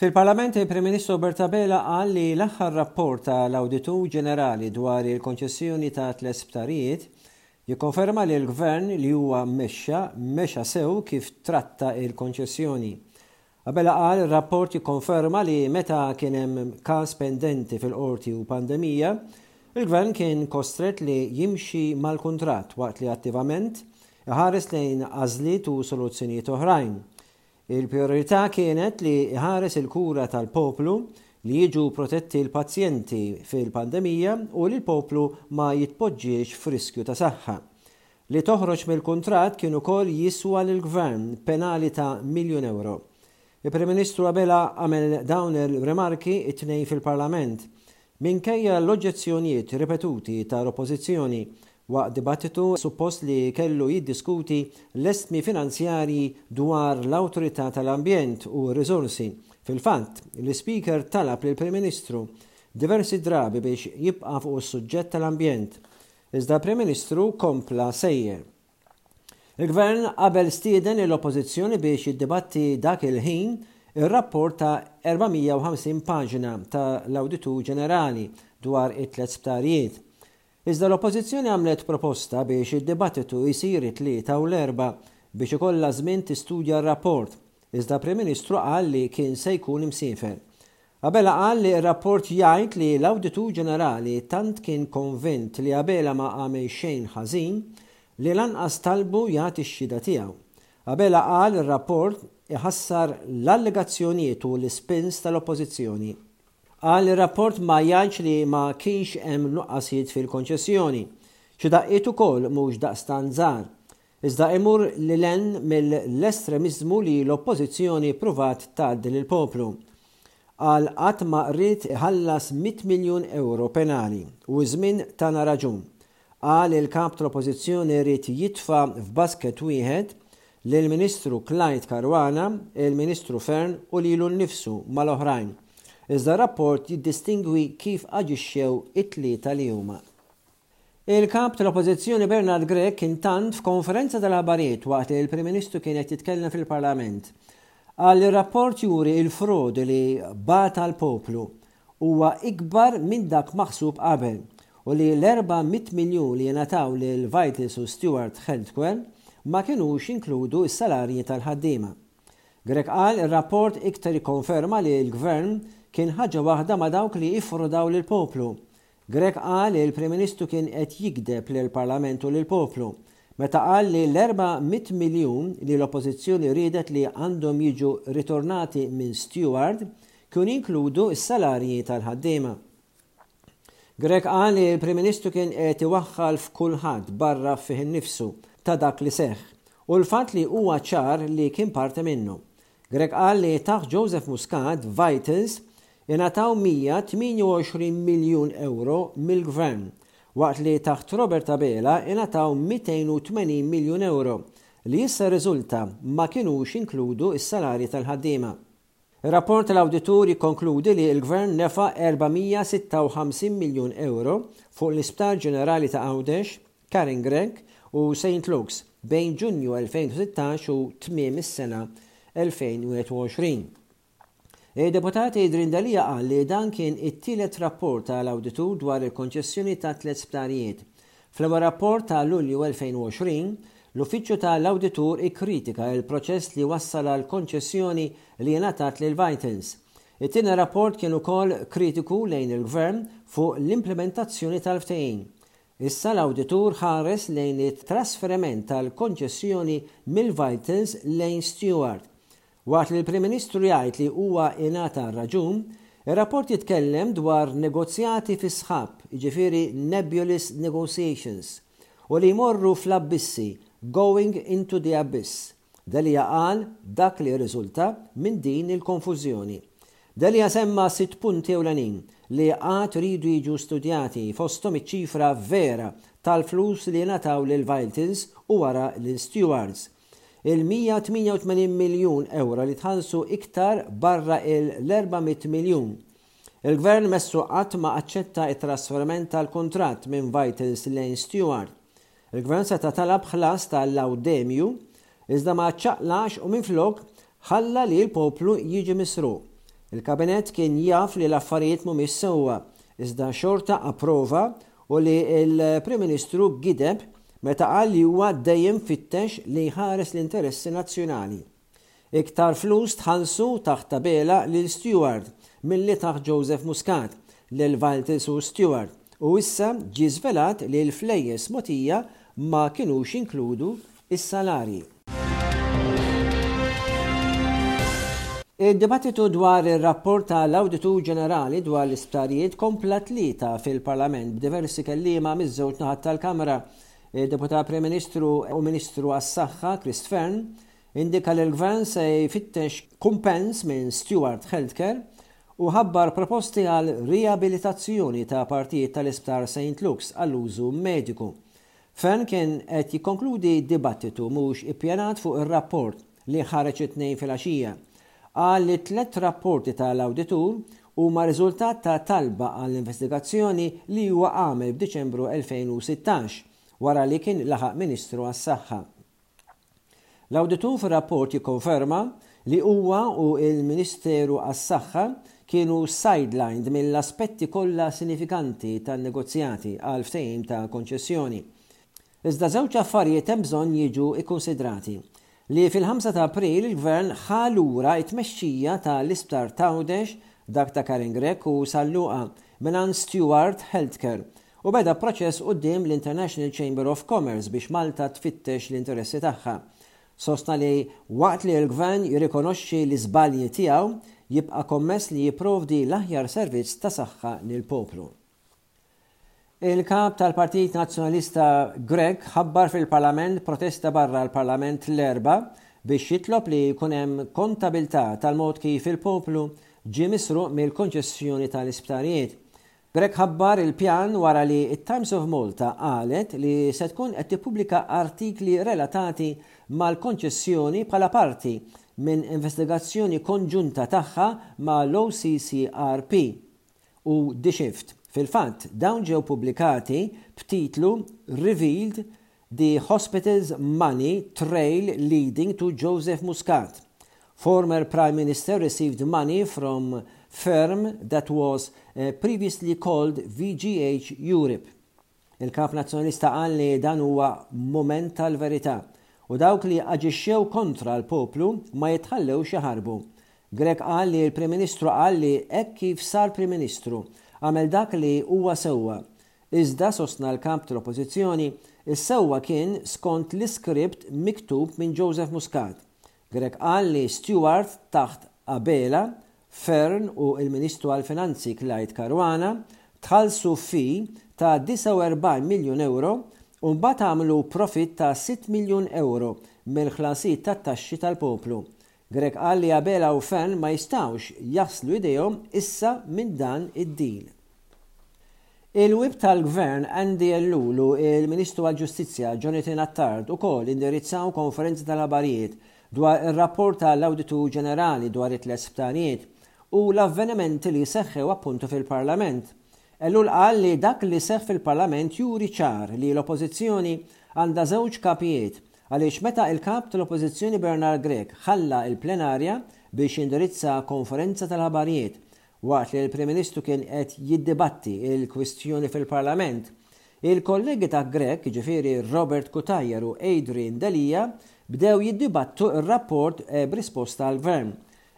Fil-Parlament, il-Prim Ministru Bert Abela qal li l-aħħar rapport tal-Awditur Ġenerali dwar il-konċessjoni ta' tliet sptarijiet jikkonferma li l-Gvern li huwa mexxa mexa sew kif tratta l-konċessjoni. Abela qal ir-rapport jikkonferma li meta kien hemm każ pendenti fil-Qorti u pandemija, il-Gvern kien kostrett li jimxi mal-kuntratt waqt li attivament iħares lejn għażliet u soluzzjonijiet oħrajn. Il-prijorità kienet li iħares il-kura tal-poplu, li jiġu protetti l-pazjenti fil-pandemija u li l-poplu ma jitpoġġiex f'riskju ta' saħħa. Li toħroġ mill-kuntratt kien ukoll jiswa lill-Gvern penali ta' miljun ewro. Il-Prim Ministru Abela għamel dawn ir-rimarki t-Tnejn fil-Parlament, minkejja l-oġġezzjonjiet ripetuti tal-Oppożizzjoni, waqt dibattitu suppost li kellu jiddiskuti l-estmi finanzjarji dwar l-Awtorità tal-Ambjent u r-Riżorsi. Fil-fatt, l-Ispeaker talab lill-Prim Ministru diversi drabi biex jibqa' fuq is-suġġett tal-ambjent. Iżda l-Prim Ministru kompla sejjer. Il-Gvern qabel stieden lill-Oppożizzjoni biex jiddibatti dak il-ħin ir-rapport ta' 450 paġna ta' l-Awditur Ġenerali dwar it-tliet sptarijiet. Iżda l-Oppożizzjoni għamlet proposta biex id-dibattitu jsir it-Tlieta u l-Erbgħa biex ikollha żmien tistudja r-rapport, iżda l-Prim Ministru qal li kien se jkun imsiefer. Abela qal li r-rapport jgħid li l-Awditur Ġenerali tant kien konvint li Abela ma għamel xejn ħażin li lanqas talbu jagħti x-xhieda tiegħu. Abela qal ir-rapport iħassar l-allegazzjonijiet u l-ispins tal-Oppożizzjoni. Qal li r-rapport ma jgħidx li ma kienx hemm nuqqasijiet fil-konċessjoni. Xi daqqiet ukoll mhux daqstant żgħar. iżda imur lil hinn mill-estremiżmu li l-Oppożizzjoni ppruvat tgħaddi lill-poplu. Qal qatt ma ried iħallas mitt miljun ewro penali u ż-żmien tana raġun. Qal il-Kap tal-Oppożizzjoni ried jitfa' f'basket wieħed lill-Ministru Clyde Caruana, il-Ministru Fearne u lilu nnifsu mal-oħrajn. Iżda r-rapport jiddistingwi kif aġixxew it-tlieta li huma. Il-Kap tal-Oppożizzjoni Bernard Grech intant f'konferenza tal-aħbarijiet waqt li l-Prim Ministru kien qed jitkellem fil-Parlament qal li r-rapport juri il-frodi li bata l-poplu huwa ikbar minn dak maħsub qabel u li l-erba' mitt miljun li ingħataw lil Vitis u Steward Healthcare ma kinux jinkludu s-salarji tal-ħaddiema. Grech qal ir-rapport iktar jikkonferma li l-Gvern kien ħaġa waħda ma' dawk li iffrodaw lill-poplu Grech qal li l-Prim Ministru kien qed jigdeb lill-Parlament u lill-poplu meta qal li l-erba' mitt miljun li l-Oppożizzjoni riedet li għandhom jiġu ritornati minn Steward kienu jinkludu s-salarji tal-ħaddiema. Grech qal li l-Prim Ministru kien qed iwaħħal f'kulħadd barra fih innifsu ta' dak li seħħ u l-fatt li huwa ċar li kien parti minnu. Grech qal li taħt Joseph Muscat, Vitals ingħataw 128 miljun ewro mill-Gvern, waqt li taħt Robert Abela ingħataw 280 miljun ewro li issa rriżulta ma kinux jinkludu s-salarji tal-ħaddiema. Ir-rapport tal-awditur jikkonkludi li l-Gvern nefaq 456 miljun ewro fuq l-Isptar Ġenerali ta' Għawdex, Karen Gregg u Saint Luke's bejn Ġunju 2016 u tmiem is-sena 2021. Id-Deputat Adrian Delia qal li dan kien it-tielet rapport ta' l-Awditur dwar il-konċessjoni ta' tliet sptarijiet. Fl-ewwel rapport ta' Lulju 2020, l-Uffiċċju ta' l-Awditur ikkritika l-proċess li wassal għall-konċessjoni li ingħatat lil Vitals. It-tieni rapport kien ukoll kritiku lejn il-Gvern fuq l-implimentazzjoni tal-ftehim. Issa l-awditur ħares lejn it-trasferiment tal-konċessjoni mill-Vitals lejn Steward. Waqt li l-Prim Ministru jgħid li huwa ingħata r-raġun, ir-rapport jitkellem dwar negozjati fis-sħab, jiġifieri nebulous negotiations, u li jmorru fl-abbissi, going into the abyss. Delia qal dak li rriżulta minn din il-konfużjoni. Delia semma sitt punti ewlenin li għad iridu jiġu studjati, fosthom iċ-ċifra vera tal-flus li ngħataw lill-Vyltons u wara lill-Stewards, il-188 miljun ewro li tħallsu iktar barra l-400 miljun. Il-Gvern messu qatt ma aċċetta t-trasferiment tal-kuntratt minn Vyltons lejn Steward. Il-Gvern seta' talab ħlas ta' laudemju iżda ma ċċaqlax u minflok ħalla li l-poplu jiġi misruq. Il-Kabinett kien jaf li l-affarijiet mhumiex sewwa iżda xorta approva u li l-Prim Ministru gideb meta qal li huwa dejjem fittex li jħares l-interessi nazzjonali. Iktar flus tħallsu taħt tabela lil Steward milli taħt Joseph Muscat, lil Valtis u Steward, u issa ġie żvelat li l-flejjes mogħtija ma kinux jinkludu s-salarji. Id-dibattitu dwar ir-rapport tal-Awditur Ġenerali dwar l-isptarijiet kompla t-Tlieta fil-Parlament b'diversi kelliema miż-żewġ naħat tal-Kamra. Id-Deputat Prim Ministru u Ministru għas-Saħħa Christ Fearne indika li l-Gvern se jfittex kumpens minn Steward Healthcare u ħabbar proposti għal riabilitazzjoni ta' partijiet tal-Isptar Saint Luke's għall-użu mediku. Fearne kien qed jikkonkludi dibattitu mhux ippjanat fuq ir-rapport li ħareġ it-Tnejn filgħaxija. Qal li t-tliet rapporti tal-awditur huma riżultat ta' talba għall-investigazzjoni li huwa għamel f'Diċembru 2016, wara li kien laħaq Ministru għas-Saħħa. L-awditur fir-rapport jikkonferma li huwa u l-Ministeru għas-Saħħa kienu sidelined mill-aspetti kollha sinifikanti tan-negozjati għal ftehim ta' konċessjoni. Iżda żewġ affarijiet hemm bżonn jiġu kkunsidrati, li fil-5 ta' April il-Gvern ħa lura t-tmexxija ta' l-Isptar t'Għawdex, dak ta' Karen Grech u San Luqa, mingħand Steward Healthcare, U beda proċess quddiem l-International Chamber of Commerce biex Malta tfittex l-interessi tagħha. Sostna li waqt li l-Gvern jirrikonoxxi l-iżbalji tiegħu, jibqa' kommess li jipprovdi l-aħjar servizz ta' saħħa lill-poplu. Il-Kap tal-Partit Nazzjonalista Grech ħabbar fil-Parlament protesta barra l-Parlament l-Erbgħa biex jitlob li jkun hemm kontabilità tal-mod kif il-poplu ġie misruq mill-konċessjoni tal-isptarijiet. Grech ħabbar il-pjan wara li t-Times of Malta qalet li se tkun qed tippubblika artikli relatati mal-konċessjoni bħala parti minn investigazzjoni konġunta tagħha ma' l-OCCRP u Dixxift. Fil-fatt, dawn ġew pubblikati b'titlu Revealed The hospital's money trail leading to Joseph Muscat, former Prime Minister received money from firm that was previously called VGH Eurip. Il-Kap Nazzjonalista qal li dan huwa mument tal-verità u dawk li aġixxew kontra l-poplu ma jitħallewx jaħarbu. Grech qal li l-Prim Ministru qal li hekk kif sar Prim Ministru, għamel dak li huwa sewwa. Iżda, sostna l-Kap tal-Oppożizzjoni, is-sewwa kien skont l-iskript miktub minn Joseph Muscat. Grech qal li Stewart taħt Abela, Fearne u l-Ministru għall-Finanzi Clyde Caruana tħallsu fee ta' 49 miljun ewro u mbagħad għamlu profitt ta' sitt miljun ewro mill-ħlasiet tat-taxxi tal-poplu Grech qal li Abela u Fenn ma jistgħux jaħslu idejhom issa minn dan id-deal. Il-Whip tal-Gvern Andy Ellul u l-Ministru għall-Ġustizzja Jonathan Attard ukoll indirizzaw konferenza tal-aħbarijiet dwar ir-rapport tal-Awditu Ġenerali dwar it-tliet sptarijiet u l-avvenimenti li seħħew appuntu fil-Parlament. Ellul qal li dak li seħħ fil-Parlament juri ċar li l-Oppożizzjoni għandha żewġ kapijiet Għaliex meta il-Kap tal-Oppożizzjoni Bernard Grech ħalla il-plenarja biex jindirizza konferenza tal-ħabarijiet waqt li l-Prim Ministru kien qed jiddibatti il-kwistjoni fil-Parlament, il-kollegi ta' Grech, jiġifieri Robert Cutajar u Adrian Delia, bdew jiddibattu r-rapport b'risposta għall-Gvern.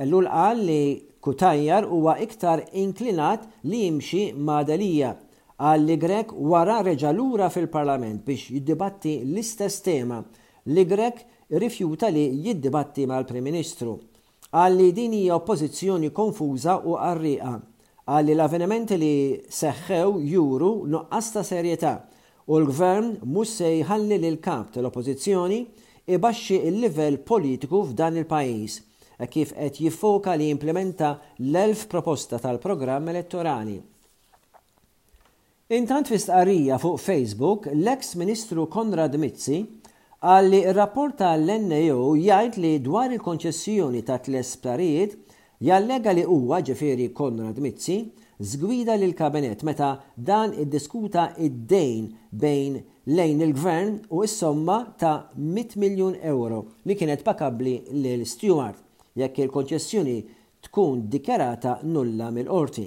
Ellul qal li Cutajar huwa iktar inklinat li jimxi ma' Delia Qal li Grech wara reġa' lura fil-Parlament biex jiddibatti l-istess tema li Grech irrifjuta li jiddibatti mal-Prim Ministru. Qal li din hija oppożizzjoni konfuża u qarrieqa. Qal li l-avvenimenti li seħħew juru nuqqas ta' serjetà u l-Gvern mhux se jħalli lill-Kap tal-Oppożizzjoni ibaxxi l-livell politiku f'dan il-pajjiż hekk kif qed jiffoka li jimplimenta l-elf proposta tal-programm elettorali. Intant fi stqarrija fuq Facebook, l-eks Ministru Konrad Mizzi qal li r-rapport ta' l-NAO jgħid li dwar il-konċessjoni ta' tliet sptarijiet, jallega li huwa, ġifieri Konrad Mizzi, żgwida lill-Kabinett meta dan iddiskuta d-dejn bejn lejn il-Gvern u s-somma ta' mitt miljun ewro li kienet pakabbli lil Steward jekk il-konċessjoni tkun dikjarata nulla mill-Qorti.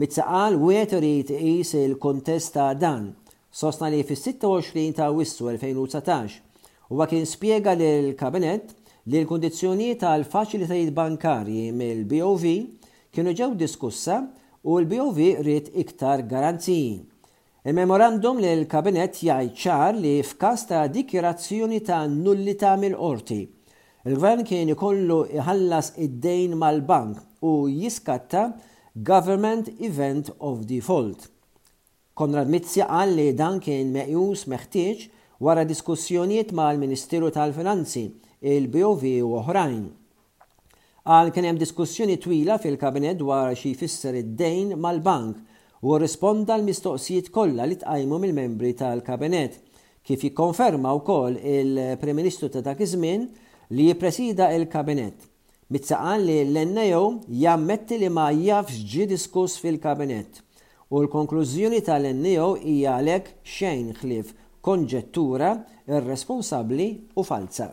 Mizza qal wieħed irid iqis il-kuntest ta' dan. Sostna li fis-26 ta' Awwissu 2019, huwa kien spjega lill-Kabinett li l-kundizzjonijiet tal-faċilitajiet bankarji mill-BOV kienu ġew diskussa u l-BOV ried iktar garanziji. Il-memorandum lill-Kabinett jgħid ċar li f'każ ta' dikjarazzjoni ta' nullità mill-qorti, il-Gvern kien ikollu jħallas id-dejn mal-bank u jiskatta government event of default. Konrad Mizzi qal li dan kien meqjus meħtieġ wara diskussjonijiet mal-Ministeru tal-Finanzi, il-BOV u oħrajn. Qal kien hemm diskussjoni twila fil-Kabinett dwar xi jfisser id-dejn mal-bank u rrisponda l-mistoqsijiet kollha li tqajmu mill-membri tal-Kabinett, kif jikkonferma wkoll il-Prim Ministru ta' dak iż-żmien li jippresieda l-Kabinett. Mizza qal li l-NAO jammetti li ma jafx x'ġie diskuss fil-Kabinett u l-konklużjoni tal-NAO hija għalhekk xejn ħlief konġettura irresponsabbli u falza.